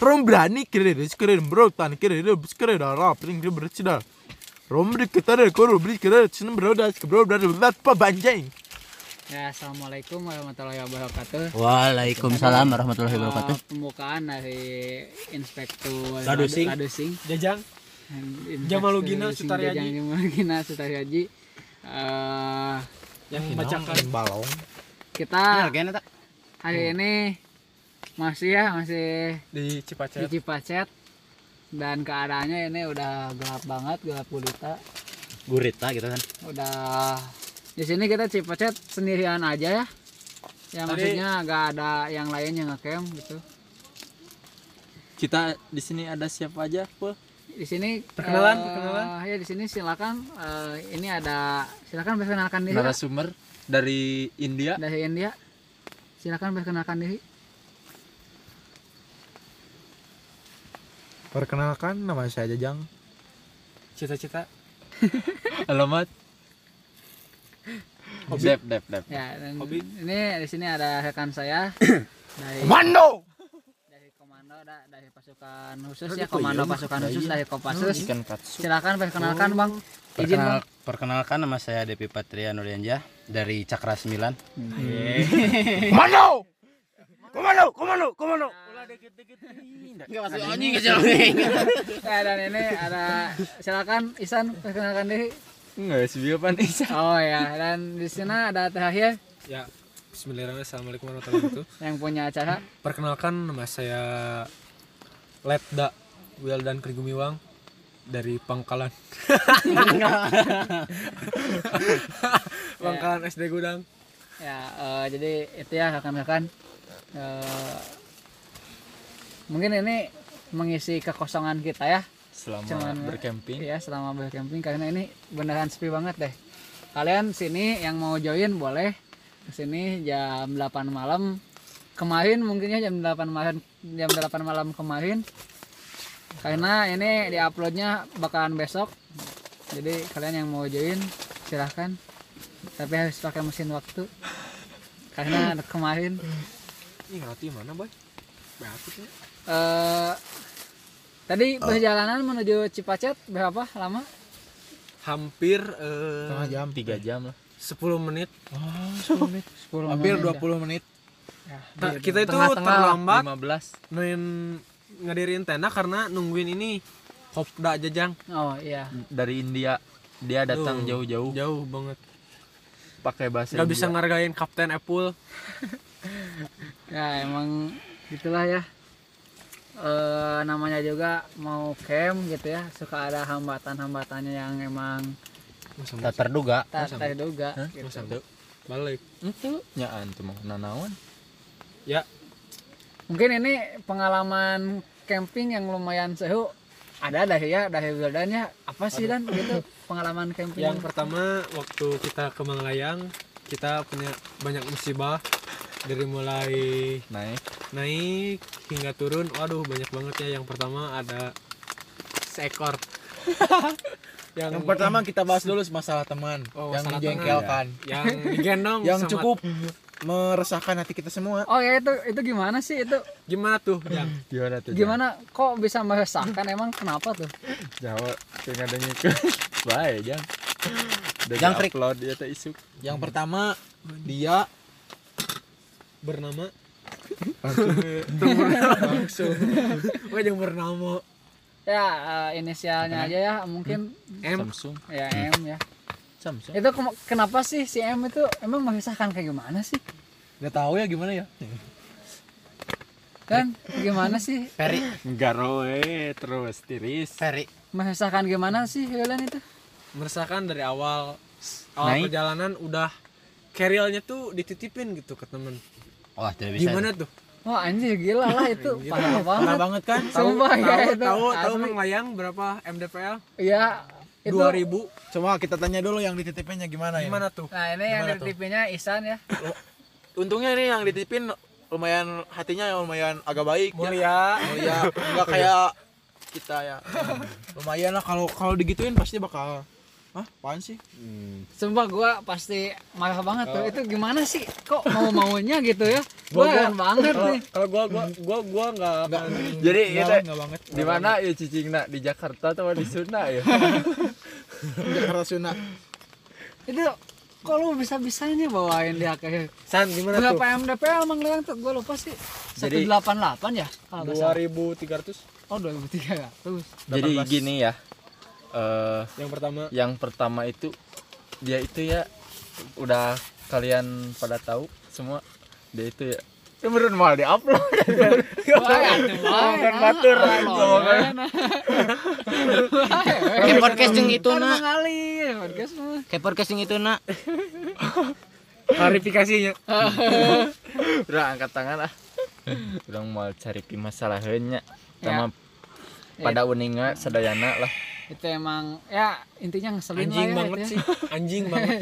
Rom berani kira kira bro tan kira kira rap ring kira bercida. Rom beri kita deh koro beri kira cina bro das bro dari bat pa banjeng. Ya, assalamualaikum warahmatullahi wabarakatuh. Waalaikumsalam warahmatullahi wabarakatuh. Eh, pembukaan dari Inspektur Ladusing. Ladusing. Jajang Jamalugina Sutaryaji. Jajang Jamalugina Sutaryaji. Eh, yang membacakan balong. kita hari ini masih ya masih di di Cipacet. Cipacet dan keadaannya ini udah gelap banget, gelap gulita. Gurita gitu kan. Udah di sini kita Cipacet sendirian aja ya. Ya Tadi- maksudnya nggak ada yang lain yang ngecamp gitu. Kita di sini ada siapa aja, Pul? di sini Perkenalan, eh, perkenalan. ya di sini silakan eh, ini ada silakan perkenalkan diri. Narasumber dari India. dari India silakan perkenalkan diri Perkenalkan nama saya Jajang. Cita-cita. Alamat. Dep, dep, dep. ya dan Hobi. ini di sini ada rekan saya dari Komando. dari komando da- dari pasukan khusus ya komando pasukan khusus dari Kopassus Ikan katsu. silakan perkenalkan bang izin bang Perkenal, perkenalkan nama saya Depi Patria Nurianja dari Cakra 9. Komando. Komando, komando, komando. Enggak masuk anjing kecil. ya, dan ini ada silakan Isan perkenalkan diri Enggak sih apaan Isa. oh ya dan di sana ada terakhir Ya. Bismillahirrahmanirrahim. Assalamualaikum warahmatullahi wabarakatuh. yang punya acara Perkenalkan nama saya Letda Wildan Krigumiwang dari Pangkalan. Pangkalan SD Gudang. ya eh, jadi itu ya rekan-rekan Eh, mungkin ini mengisi kekosongan kita ya. Selama Cuman- bercamping. ya selama bercamping karena ini beneran sepi banget deh. Kalian sini yang mau join boleh ke sini jam 8 malam. Kemarin mungkinnya jam 8 malam jam 8 malam kemarin. Karena ini diuploadnya bakalan besok. Jadi kalian yang mau join silahkan. Tapi harus pakai mesin waktu. Karena kemarin Ih, ngerti mana, Boy? Bagus ya. eh tadi perjalanan menuju Cipacet berapa lama? Hampir eh, Setengah jam. Tiga jam lah. 10 menit. 10 Hampir menit. 20 menit. Ta- kita itu Tengah-tengah terlambat 15. main ngadirin tenda karena nungguin ini Kopda Jajang Oh iya. Dari India. Dia datang jauh-jauh jauh banget pakai bahasa nggak bisa India. ngargain Kapten Apple Ya emang gitulah ya. Eh namanya juga mau camp gitu ya, suka ada hambatan-hambatannya yang emang Tak terduga. tak terduga. Hah? gitu. Balik Itu nyaan tuh mah nanawan. ya Mungkin ini pengalaman camping yang lumayan seru. Ada dari ya Wildan ya. Apa sih dan gitu pengalaman camping? yang pertama waktu kita ke Manglayang kita punya banyak musibah dari mulai Naik. naik hingga turun waduh banyak banget ya yang pertama ada seekor yang, Yang pertama kita bahas dulu masalah teman Oh, yang menjengkelkan, yang digendong yang sama- cukup meresahkan hati kita semua. Oh ya itu itu gimana sih itu? gimana tuh yang Gimana tuh? Gimana kok bisa meresahkan emang kenapa tuh? Jawa kayak adanya ke baik jang. Udah Jangkrik. upload dia teh isuk. yang pertama dia bernama langsung oh yang bernama Ya eh, inisialnya aja ya mungkin M Samsung. ya M ya. Samsung. Itu kenapa sih si M itu emang mengisahkan kayak gimana sih? Gak tahu ya gimana ya. Kan gimana sih? Ferry. Garowe terus tiris. Ferry. Mengisahkan gimana sih Yulan itu? meresahkan dari awal awal Naik. perjalanan udah carrielnya tuh dititipin gitu ke temen Wah, tidak bisa. gimana tuh Wah anjir gila lah itu parah Parah banget. banget kan? Sumpah ya tahu itu. tahu tahu asli. menglayang berapa MDPL Iya itu. 2000 Coba kita tanya dulu yang dititipinnya gimana ya. gimana tuh Nah ini yang Gimana tuh? TV-nya Isan ya. Untungnya ini yang dititipin lumayan hatinya ya lumayan agak baik. mulia Oh iya, enggak kayak kita ya. Lumayan lah kalau kalau digituin pasti bakal Hah, apaan sih? Sumpah gua pasti marah banget tuh. Itu gimana sih? Kok mau maunya gitu ya? Gua heran banget Kalau nih. kalau gua gua gua gua enggak akan Jadi itu di mana ya cicingna di Jakarta atau di Sunda ya? Jakarta Sunda. Itu kok lu bisa-bisanya bawain dia kayak San gimana tuh? berapa MDP emang lu yang tuh gua lupa sih. Jadi- 188 ya? Kalau nggak salah. 2300 Oh 2003 Terus. Jadi 18. gini ya. Eh yang pertama. yang pertama itu dia itu ya udah kalian pada tahu semua dia itu ya Ya menurut mal di upload. Kan nah. batur, Ah, bae, nah. Kayak podcast yang itu nak. Kayak podcast yang itu nak. Klarifikasinya. Udah angkat tangan ah. Udah mau cari masalahnya sama pada uninga sadayana lah. Itu emang ya intinya ngeselin Anjing lah ya, banget ya. sih. Anjing banget.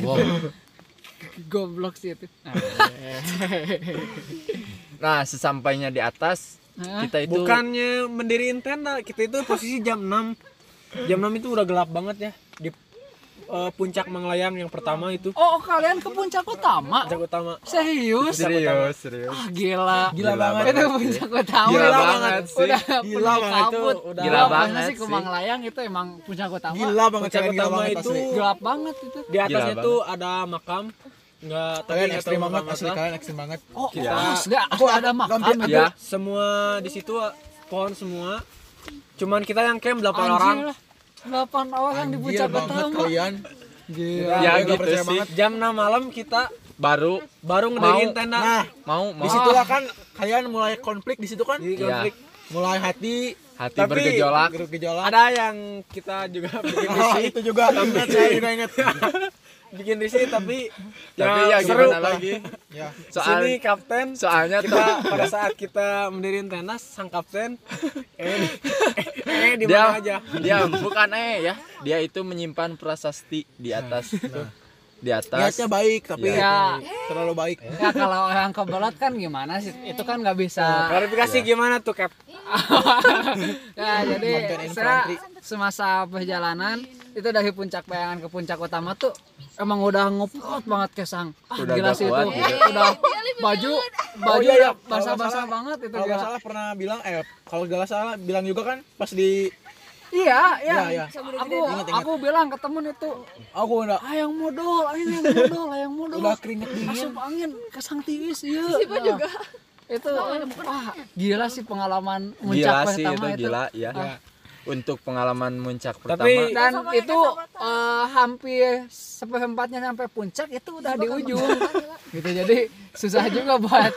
Goblok sih itu. Nah, Nah, sesampainya di atas Hah? kita itu Bukannya mendiriin tenda, kita itu posisi jam 6. Jam 6 itu udah gelap banget ya di eh, puncak Manglayang yang pertama itu. Oh, kalian ke puncak utama? Puncak utama. Serius? serius, serius. Ah, gila. Gila banget. Itu puncak utama. Gila Udah- banget sih. Udah Gila penuh banget itu, kabut. udah- Gila Gila banget sih ke. Manglayang itu emang puncak utama. Gila banget Puncak gila utama banget itu asli. Gelap banget itu. di atasnya Gila tuh ada makam. Enggak, tapi Kalian ekstrim banget makam asli kalian ekstrim banget. Oh, Gila. asli aku ada makam itu. Ya, Semua di situ pohon semua. Cuman kita yang camp 8 Anjir orang. lah. 8 orang di Anjir puncak utama. kalian. Gila. ya gitu percaya sih. banget. Jam 6 malam kita Baru baru ngediriin Mau. tenda. Nah, mau mau di situlah kan kalian mulai konflik di situ kan? Di Iya. konflik. Mulai hati hati Tapi- bergejolak. bergejolak. Ada yang kita juga bikin Oh, itu juga ingat saya juga ingat. Bikin risih tapi Tapi ya seru. gimana lagi? Ya. Soal Sini kapten soalnya tuh kita pada saat kita mendiriin tenda sang kapten eh, eh di dia mana aja dia bukan eh ya dia itu menyimpan prasasti di atas tuh. di atas Niatnya baik tapi Ya. terlalu baik. Ya kalau orang kebelat kan gimana sih? Itu kan nggak bisa. klarifikasi gimana tuh Cap ya jadi saya semasa perjalanan itu dari puncak bayangan ke puncak utama tuh emang udah ngoprot banget kesang. Ah, Udah gila sih itu. gitu. Udah baju baju iya, iya. udah Kalau basah-basah banget itu Kalau nggak salah pernah bilang eh kalau nggak salah bilang juga kan pas di Iya, iya. Iya, iya. Aku Ingat, ingat. aku bilang ke temen itu, aku udah ayang modal, ayang modal, ayang modal. udah keringet dingin. Asup angin kesang tiwis iya. juga. Itu wah gila sih pengalaman gila muncak sih pertama itu gila ya. Untuk pengalaman muncak pertama. Tapi- dan itu eh, hampir seperempatnya sampai puncak itu udah di ujung. gitu jadi susah juga buat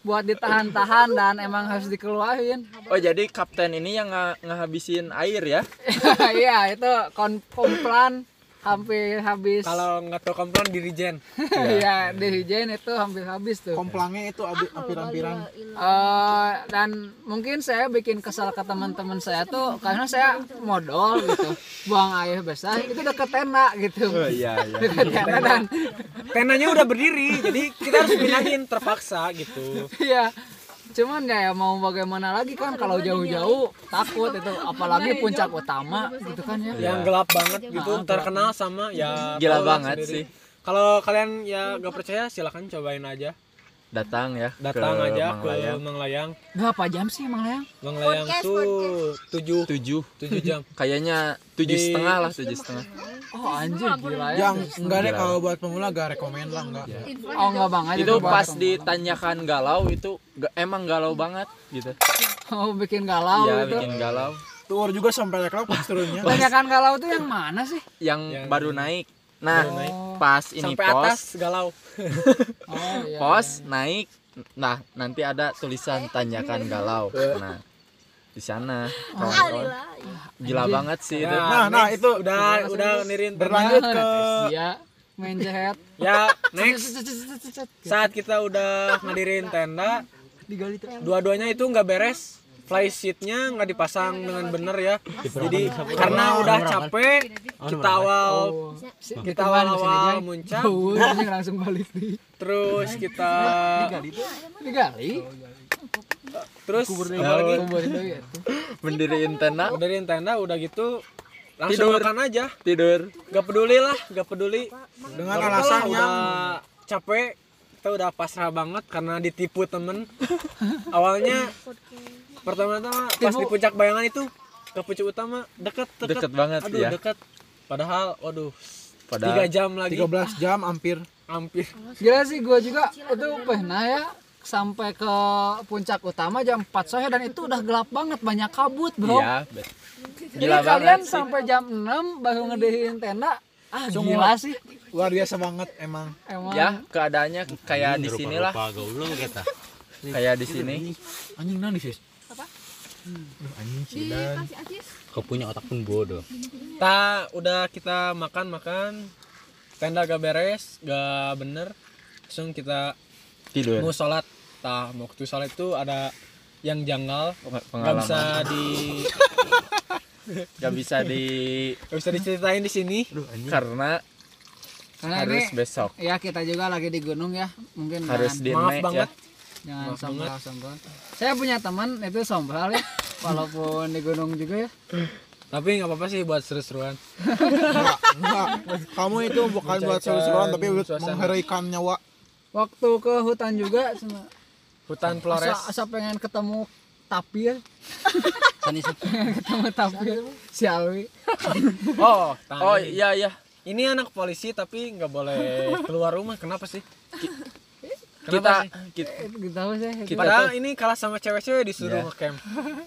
buat ditahan-tahan dan emang harus dikeluarin. Oh jadi kapten ini yang ngehabisin air ya? Iya itu komplan hampir habis. Kalau nggak tahu komplan dirijen iya di Hijen itu hampir habis tuh. Komplangnya itu abi- hampir-hampiran. Eh, dan mungkin saya bikin kesal ke teman-teman saya tuh karena saya modal gitu. Buang air besar itu deket tenda gitu. Oh iya iya. Deket tenda dan tendanya udah berdiri jadi kita harus pindahin terpaksa gitu. Iya. Cuman ya mau bagaimana lagi kan kalau jauh-jauh takut itu. Apalagi puncak utama gitu kan ya. yang gelap banget gitu terkenal sama ya Gila banget sendiri. sih. kalau kalian ya gak percaya silahkan cobain aja datang ya datang ke aja Manglayang. ke Manglayang Berapa jam sih Mang Leang? Manglayang tuh tujuh tujuh tujuh jam kayaknya tujuh Di- setengah lah tujuh setengah Oh anjir gila ya. Yang enggak deh kalau buat pemula gak rekomen lah enggak. Oh enggak bang aja itu tuh, pas ditanyakan galau itu emang galau banget gitu Oh bikin galau ya itu. bikin galau Tur juga sampai reklam pas turunnya. Tanyakan galau tuh yang mana sih? yang Yang- baru naik nah naik. pas ini sampai pos. atas galau. Oh iya. pos naik nah nanti ada tulisan tanyakan galau. Nah di sana kawan-kawan. Gila banget sih itu. Nah, nah itu udah udah nirin berlanjut ke Iya. Main jahat. ya next. Saat kita udah ngadirin tenda dua-duanya itu nggak beres fly sheetnya nggak dipasang dengan bener ya. Jadi karena udah capek kita awal kita awal awal muncak. Oh, langsung balik nih. terus kita Digali. terus apa lagi? Ya. mendiriin tenda. Ngadirin tenda udah gitu langsung Tidur. makan aja. Tidur. Gak peduli lah gak peduli. Dengan Gak apa-apa alasan lah, yang udah capek kita udah pasrah banget karena ditipu temen. awalnya pertama-tama pas di puncak bayangan itu ke puncak utama deket deket, Deket banget, aduh ya. deket. Padahal waduh Padahal- tiga jam lagi. 13 jam hampir. Hampir. Gila sih gue juga itu pernah ya sampai ke puncak utama jam 4 sore dan itu udah gelap banget banyak kabut bro. iya bet- Jadi gila kalian sih. sampai jam 6 baru ngedihin tenda. Ah gila sih. luar biasa banget emang. Emang. ya keadaannya kayak di sini lah gaulung kita kayak di sini. Anjing nangis sis kau punya otak pun bodoh. Ta udah kita makan makan. Tenda gak beres gak bener. Langsung kita tidur. mau sholat. Tah mau waktu sholat itu ada yang janggal. Nggak pengalaman bisa di nggak bisa di nggak bisa diceritain di sini. Karena Karena harus ini besok. ya kita juga lagi di gunung ya. Mungkin harus di maaf banget. ya jangan sombral sombral. Saya punya teman itu sombral ya. Walaupun di gunung juga ya. tapi nggak apa-apa sih buat seru-seruan. Enggak enggak. Kamu itu bukan buat seru-seruan tapi buat suasana. mengheraikan nyawa. Waktu ke hutan juga sama hutan asa, Flores. Asa pengen ketemu tapir Sani ketemu tapir si Alwi. Oh oh iya iya. Ini anak polisi tapi nggak boleh keluar rumah. Kenapa sih kita sih? kita gitu tahu saya Kita padahal tuh- ini kalah sama cewek-cewek disuruh Iya. ngecamp.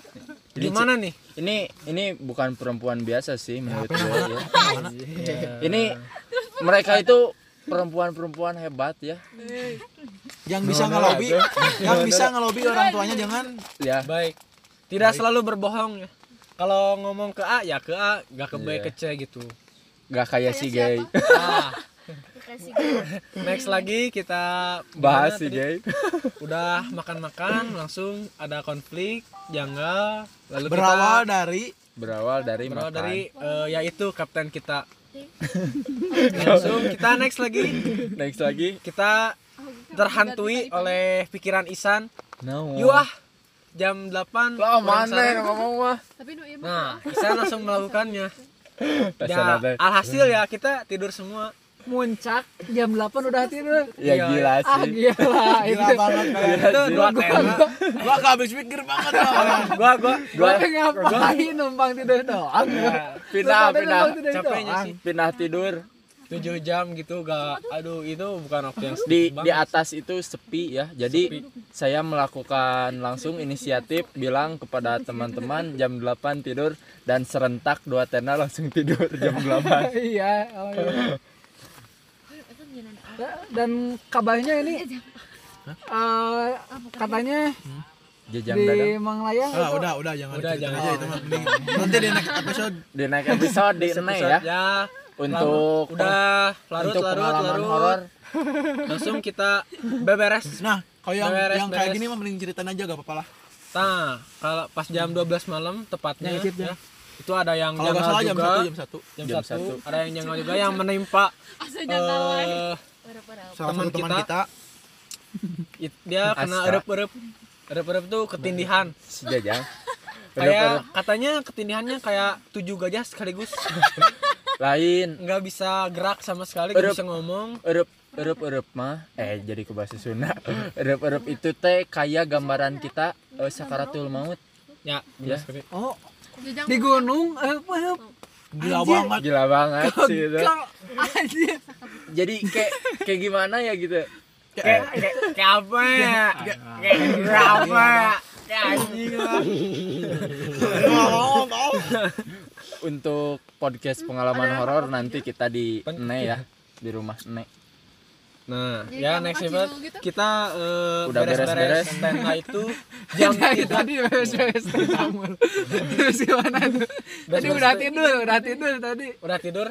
Jadi, gimana nih? ini ini bukan perempuan biasa sih menurut gue ya. ini mereka itu perempuan-perempuan hebat ya. Yang bisa ngelobi yang bisa ngelobi orang tuanya jangan ya. Baik. Tidak selalu berbohong ya. Kalau ngomong ke A ya ke A. Gak ke B Iya. ke C gitu. Nggak kayak si gay. nah next lagi. Kita bahas gimana si tadi? gay udah makan-makan langsung ada konflik janggal lalu berawal kita dari berawal dari berawal makan. dari eh, yaitu kapten kita. Langsung kita next lagi. Next lagi. Kita terhantui oleh pikiran Isan. No. Yuah jam 8 lah mana yang ngomong mah nah Isan langsung melakukannya. Ya, alhasil ya kita tidur semua muncak jam 8 udah tidur. Ya Iya, gila ah sih. gila. Gila itu banget itu dua tenda gua gak habis pikir banget lah gua gua gua ngapain numpang tidur doang? Pindah pada pindah. tidur capeknya doang. sih. Pindah tidur. 7 jam gitu gak aduh itu bukan waktu yang di sedikit di banget. atas itu sepi ya. Jadi saya melakukan langsung inisiatif bilang kepada teman-teman jam 8 tidur dan serentak dua tenda langsung tidur jam 8 iya oh iya. Dan kabarnya ini eh, katanya jejang di dadang. Manglayang ah, udah udah jangan Udah, jangan. aja itu mah mending nanti di next episode. Di naik episode di Ene ya. ya. Untuk udah larut untuk larut larut. horor. Langsung kita beberes. Nah kalau yang Beres, yang kayak beres. gini mah mending ceritain aja gak apa-apa lah. Nah kalau pas jam 12 malam tepatnya Yang itu, ya, itu ada yang kalau gak janggal salah jam juga. satu jam satu. Jam, Jam satu, ada yang janggal juga yang menimpa eh, salah Teman satu teman kita. kita. It- dia kena erup-erup erup-erup tuh ketindihan. Si jajang kayak katanya ketindihannya kayak tujuh gajah sekaligus. Lain. Nggak bisa gerak sama sekali nggak Erup. bisa ngomong. Erup erup erup mah. Eh jadi ke bahasa Sunda. Erup erup itu teh kayak gambaran kita eh, sakaratul maut. Ya Ya. oh di gunung eh apa ya? gila banget. Gila banget sih itu. Anjir. Jadi kayak kayak gimana ya gitu? Kayak kayak kayak apa ya? Kayak apa ya? kayak anjing lah. Untuk podcast pengalaman horor nanti kita di Ne ya di rumah Ne nah ya next episode kita eh, Udah beres-beres. tenda itu jam kita tadi beres-beres. Tamu. Terus gimana tuh? Tadi udah tidur, udah tidur tadi. udah tidur?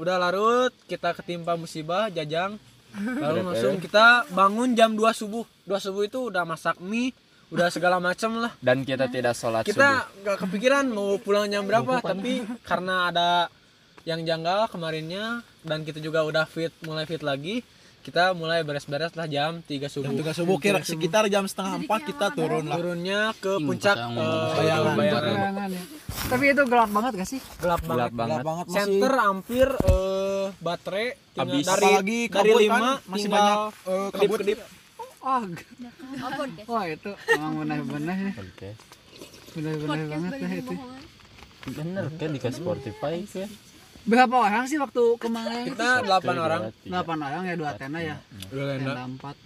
Udah larut kita ketimpa musibah jajang. Lalu langsung kita bangun jam 2 subuh. 2 subuh itu udah masak mie udah segala macam lah. Dan kita tidak sholat subuh. kita nggak kepikiran mau pulang jam berapa tapi karena ada yang janggal kemarinnya dan kita juga udah fit mulai fit lagi kita mulai beres-beres lah jam 3 jam subuh tiga subuh kira sekitar jam setengah empat kita turun lah turunnya ke puncak yang eh, ngomong bayangan. bayangan. bayangan ya. Tapi itu gelap banget gak sih? gelap gelap banget banget center hampir eh, baterai Habis. dari Apalagi dari kabut kan, lima masih tinggal banyak, kedip kabut. kedip Oh, wah itu emang benar-benar ya. oke Benar-benar banget ya itu. bener kan di Spotify kan Berapa orang sih waktu ke Malayang? kita delapan orang. Delapan orang ya dua tenda ya. dua tenda. Tenda empat.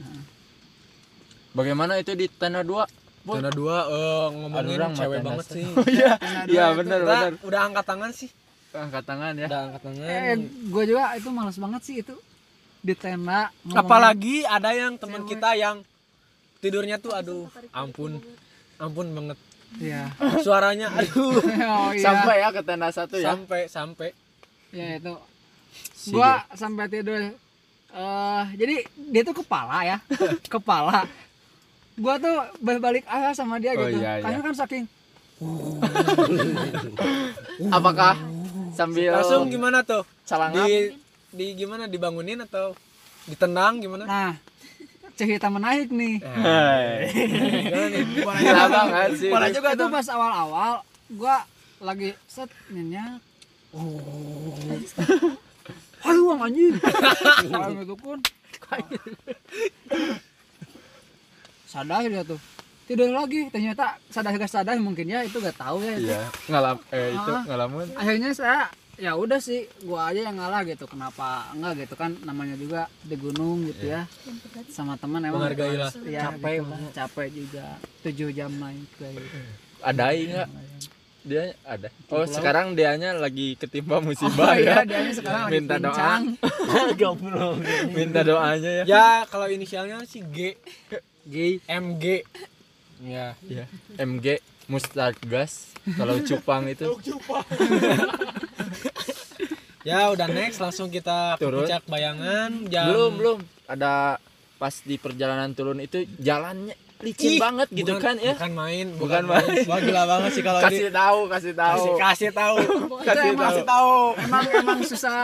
Bagaimana itu di tenda dua? Tenda dua eh, ngomongin orang cewek banget sih. Iya Tenda iya dua bener kita bener udah angkat tangan sih. Angkat tangan ya. Udah angkat tangan. Eh, gue juga itu males banget sih itu di tenda. apalagi ada yang teman kita yang tidurnya tuh aduh ampun. Ampun banget. Iya. suaranya aduh. Oh iya. sampai ya ke tenda satu ya? Sampai sampai Ya itu. Si Gua sampai tidur. eh jadi dia tuh kepala ya, kepala. Gua tuh berbalik arah sama dia Oh, gitu. iya, iya. Karena kan saking apakah sambil langsung gimana tuh salangap di di gimana dibangunin atau ditendang gimana Nah, cerita menarik nih. Hai. gimana nih juga itu tuh. pas awal-awal gua lagi set nyenyak. Aduh, anjing. Kalau gitu pun. Sadar dia tuh. Tidur lagi, ternyata sadar gak sadar mungkin ya itu gak tahu ya. itu. iya ngalam eh itu Ah. ngalamun Akhirnya saya ya udah sih gua aja yang ngalah gitu kenapa enggak gitu kan namanya juga di gunung gitu ya sama teman emang Menghargai lah. ya, capek capek juga tujuh jam naik kayak gitu. ada enggak dia ada. Oh sekarang dianya lagi ketimpa musibah Oh iya, ya. dianya sekarang lagi minta doa. minta doanya ya. Ya kalau inisialnya sih G. G MG ya. Iya. MG Mustard Gas kalau cupang itu. Ya udah next langsung kita Turun. puncak bayangan. Jam belum belum. Ada pas di perjalanan turun itu jalannya licin Ih, banget gitu bukan- kan ya? bukan main Bukan main. wah gila banget sih kalau kasih ini tahu kasih tahu. Kasih kasih tahu. Kasih emang, tahu. Emang emang susah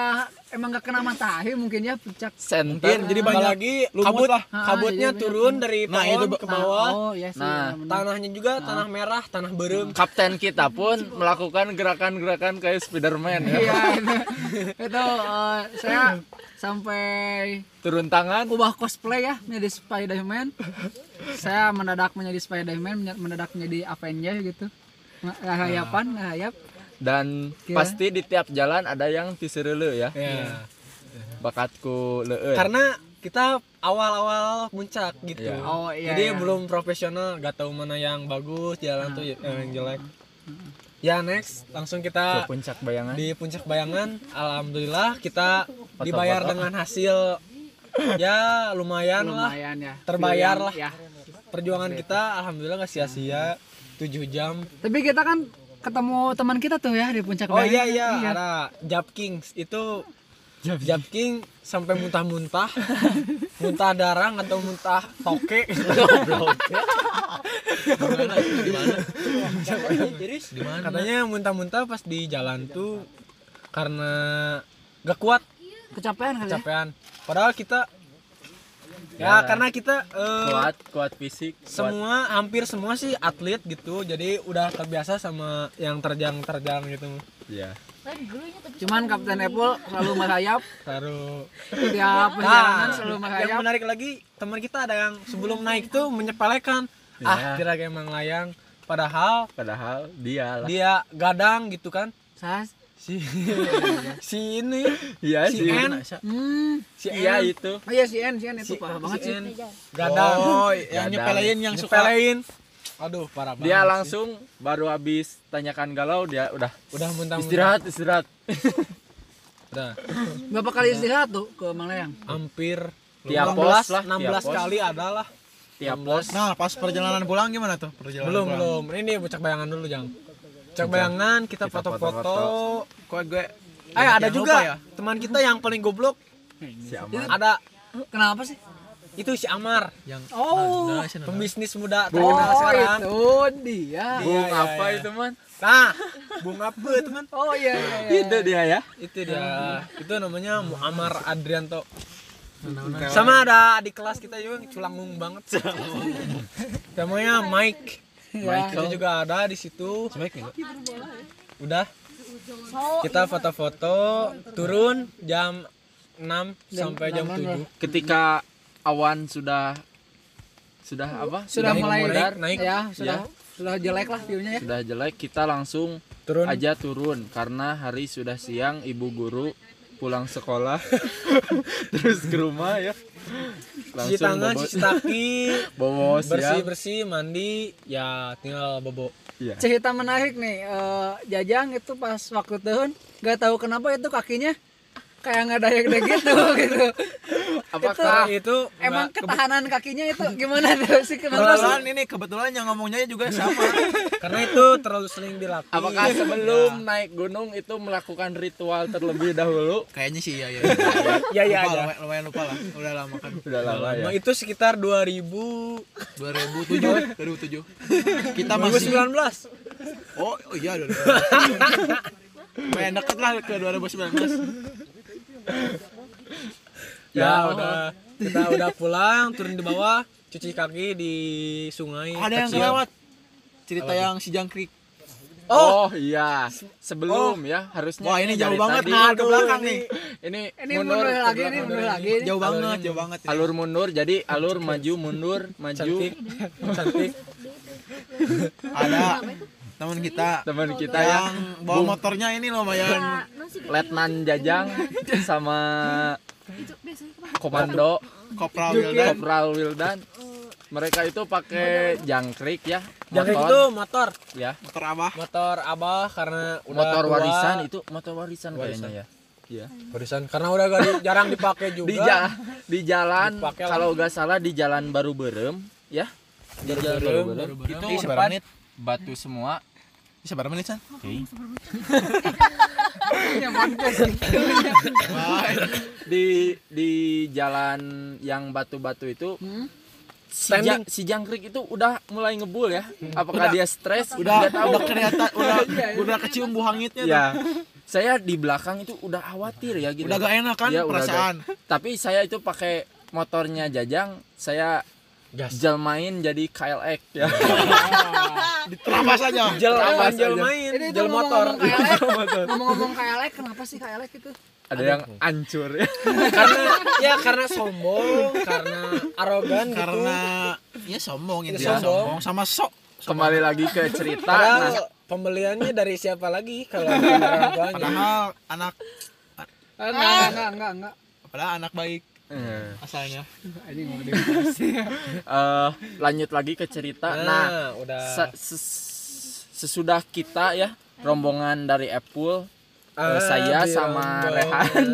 emang gak kena matahari mungkin ya puncak. Center jadi banyak lagi kabut lah. Ah, kabutnya iya, turun dari Nah, pohon itu ke bawah. Oh iya sih Nah, benar. tanahnya juga tanah merah tanah berem. Kapten kita pun melakukan gerakan-gerakan kayak Spiderman ya. Iya itu itu eh, saya sampai turun tangan. ubah cosplay ya menjadi Spiderman. Saya mendadak menjadi Spiderman mendadak menjadi Avenger gitu. Ngahayapan ngahayap dan Kira? pasti di tiap jalan ada yang tiserele ya. Ya bakatku leeur karena kita awal-awal puncak gitu. Iya. oh iya jadi iya. belum profesional gak tahu mana yang bagus jalan tuh eh, yang jelek ya next. Langsung ke kita puncak bayangan. di puncak bayangan. Alhamdulillah kita Foto-foto. dibayar dengan hasil ya lumayan, lah. Lumayan ya. Terbayar lah. ya. Perjuangan kita alhamdulillah gak sia-sia. 7 jam. Tapi kita kan ketemu teman kita tuh ya di puncak oh iya Bayangan. iya. Ada Jab Kings itu Jab King sampai muntah-muntah. Muntah darah atau muntah toke. Katanya muntah-muntah pas di jalan tuh karena gak kuat. Kecapean kali ya? Kecapean. Padahal kita Ya. ya, karena kita eh, kuat kuat fisik kuat. semua hampir semua sih atlet gitu. Jadi udah terbiasa sama yang terjang-terjang gitu. Ya cuman Kapten Apple selalu merayap. Taruh. Tiap perjalanan Nah, selalu yang merayap. menarik lagi teman kita ada yang sebelum naik tuh menyepelekan. Ya. ah kira emang layang. Padahal padahal dia lah. dia gadang gitu kan. Sas. Si si ini. Iya si sih N. Hmm. Si iya N. itu. Oh iya si En si En itu si, parah si banget sih. N. Gadang. Oh, yang nyepelein yang suka nyepelein aduh parah banget dia sih. langsung baru habis tanyakan galau dia udah udah muntah istirahat istirahat. Udah. Berapa kali istirahat tuh ke Malayang hampir Tiap 16 pos lah, 16 tiap kali adalah tiap pos. Nah, pas perjalanan pulang gimana tuh? Perjalanan belum pulang. belum. Ini puncak bayangan dulu jang. Puncak bayangan kita foto-foto. Kok gue eh ada juga ya? teman kita yang paling goblok. Si Amar ada. Kenapa sih itu si Amar. Yang oh. Nah, pembisnis muda oh terkenal sekarang. itu dia. Bung Iya, iya, apa iya. itu man? Nah bunga apa teman oh iya iya, iya. itu dia ya? Itu dia. Itu namanya Muammar Adrianto. Sama ada di kelas kita juga yang culangung banget. Namanya Mike. Itu juga ada di situ. Udah. Kita foto-foto turun jam 6 sampai jam 7. ketika awan sudah sudah apa? Sudah mulai memudar, naik. ya sudah sudah jelek lah view-nya ya. Sudah jelek kita langsung Turun. aja turun. Karena hari sudah siang ibu guru pulang sekolah terus ke rumah ya. Cuci tangan, bobo- cuci kaki, bobo siang. bersih-bersih, mandi, ya tinggal bobo. Iya. cerita menarik nih eh, Jajang itu pas waktu tahun nggak tahu kenapa itu kakinya kayak nggak daya gede gitu gitu apakah Itu emang ketahanan kakinya itu gimana tuh sih kenapa Kebetulan ini kebetulan yang ngomongnya juga sama. karena itu terlalu sering dilatih. apakah sebelum naik gunung itu melakukan ritual terlebih dahulu Kayaknya sih iya iya. Ya ya Lupa, ada. lumayan, lupa lah. Udah lama kan. udah lama ya Nah, itu sekitar 2000 2007 2007. Kita masih 2019. Oh, oh iya 2019. Lumayan deket lah ke 2019. Ya, udah kita udah pulang, turun di bawah, cuci kaki di sungai. Ada yang kecil. kelewat. Cerita yang si Jangkrik. oh, iya sebelum ya harusnya Wah, ini jauh banget tadi. nih ke belakang nih. ini ini mundur, ke lagi nih mundur lagi. Jauh banget, jauh banget. ini. alur mundur jadi alur maju mundur maju Cantik. Cantik. Ada teman kita. Teman kita ya yang bawa motornya ini lumayan letnan jajang sama komando. Kopral Wildan. kopral wildan. Mereka itu pakai jangkrik ya Jangkrik motor. itu motor. ya. Motor abah. Motor Abah karena udah motor tua. warisan itu motor warisan kayaknya ya. Iya. Warisan karena udah gak di- jarang dipakai juga. Di, ja- di jalan. Kalau nggak salah di jalan baru berem ya. Di jalan baru berem. Itu menit? batu semua. Seberapa menit, San? Di di jalan yang batu-batu itu si, ja- Standing. si jangkrik itu udah mulai ngebul ya. Apakah dia stres? Udah tahu. udah kelihatan udah udah kecium bu hangitnya tuh. ya. Saya di belakang itu udah khawatir ya gitu. Udah gak enak kan Ya, udah perasaan. Tapi saya itu pakai motornya Jajang, saya Gas. jelmain jadi KLX ya. Diterabas aja. Jel Terabas jel motor. ngomong-ngomong KLX, kenapa sih KLX itu? Ada yang hancur ya. karena ya karena sombong, karena arogan gitu. Karena ya sombong ini Ya, sombong. sombong sama sok. Kembali lagi ke cerita. Padahal Nah, pembeliannya dari siapa lagi kalau orang tuanya. Padahal anak Enggak, enggak, enggak, enggak. padahal anak baik eh, asalnya. Ini mau dikasih. eh, lanjut lagi ke cerita. Nah, Nah, udah se- ses- sesudah kita ya rombongan dari Apple, eh, saya sama rombongan. Rehan,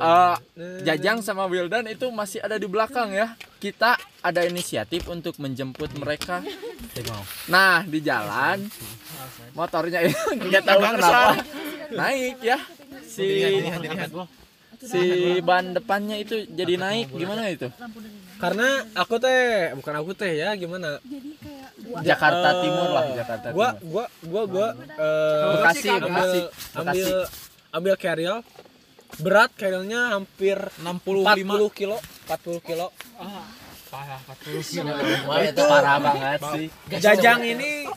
eh, Jajang sama Wildan itu masih ada di belakang ya. Kita ada inisiatif untuk menjemput mereka. Nah, di jalan motornya itu nggak tahu kenapa naik ya. Si si ban depannya itu jadi naik gimana itu? karena aku teh bukan aku teh ya gimana? Jakarta Timur lah Jakarta gua Timur. gua gua gua eh, Bekasi, ambil Bekasi, ambil ambil carrier. Berat carriernya hampir 65 40 kilo 40 kilo. Wah, itu parah banget sih. jajang ini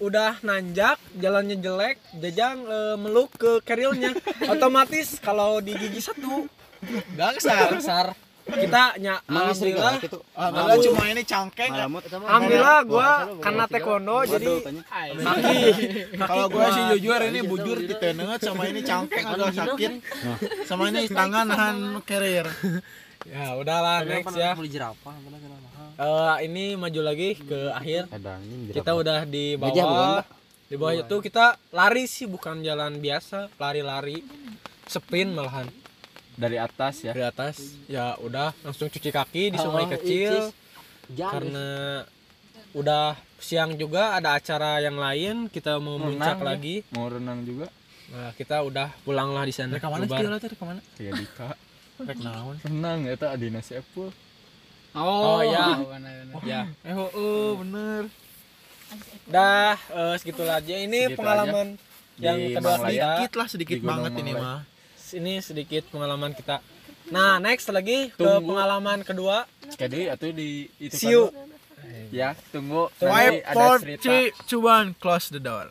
udah nanjak jalannya jelek jajang eh, meluk ke carriernya otomatis kalau di gigi satu Gak kesal. besar kita nya alhamdulillah. Alhamdulillah cuma ini cangkeng. alhamdulillah gua karena taekwondo jadi kaki. Kalau gue sih jujur ini bujur di tenet sama ini cangkeng agak sakit. Sama ini tangan nahan carrier. ya udahlah next ya Eh, ini maju lagi ke akhir kita udah di bawah di bawah itu kita lari sih bukan jalan biasa lari-lari sprint malahan Dari atas ya. dari atas ya udah langsung cuci kaki di sungai kecil karena udah siang juga ada acara yang lain kita mau muncak ya. lagi Mau renang juga. nah kita udah pulang lah di sana Rek mana teh ke mana? Kayak Dika. Rek naon? Renang ya tak Adina si Apple. Oh, Oh, ya. benar-benar. ya Eh oh, oh bener. dah eh, segitu aja ini Segitu pengalaman Di yang kedua kita Sedikit lah sedikit banget ini mah. ini sedikit pengalaman kita nah next lagi ke Tunggu. pengalaman kedua Kede atau di itu siu kan? Ya, tunggu for cerita. three, two, one, close the door.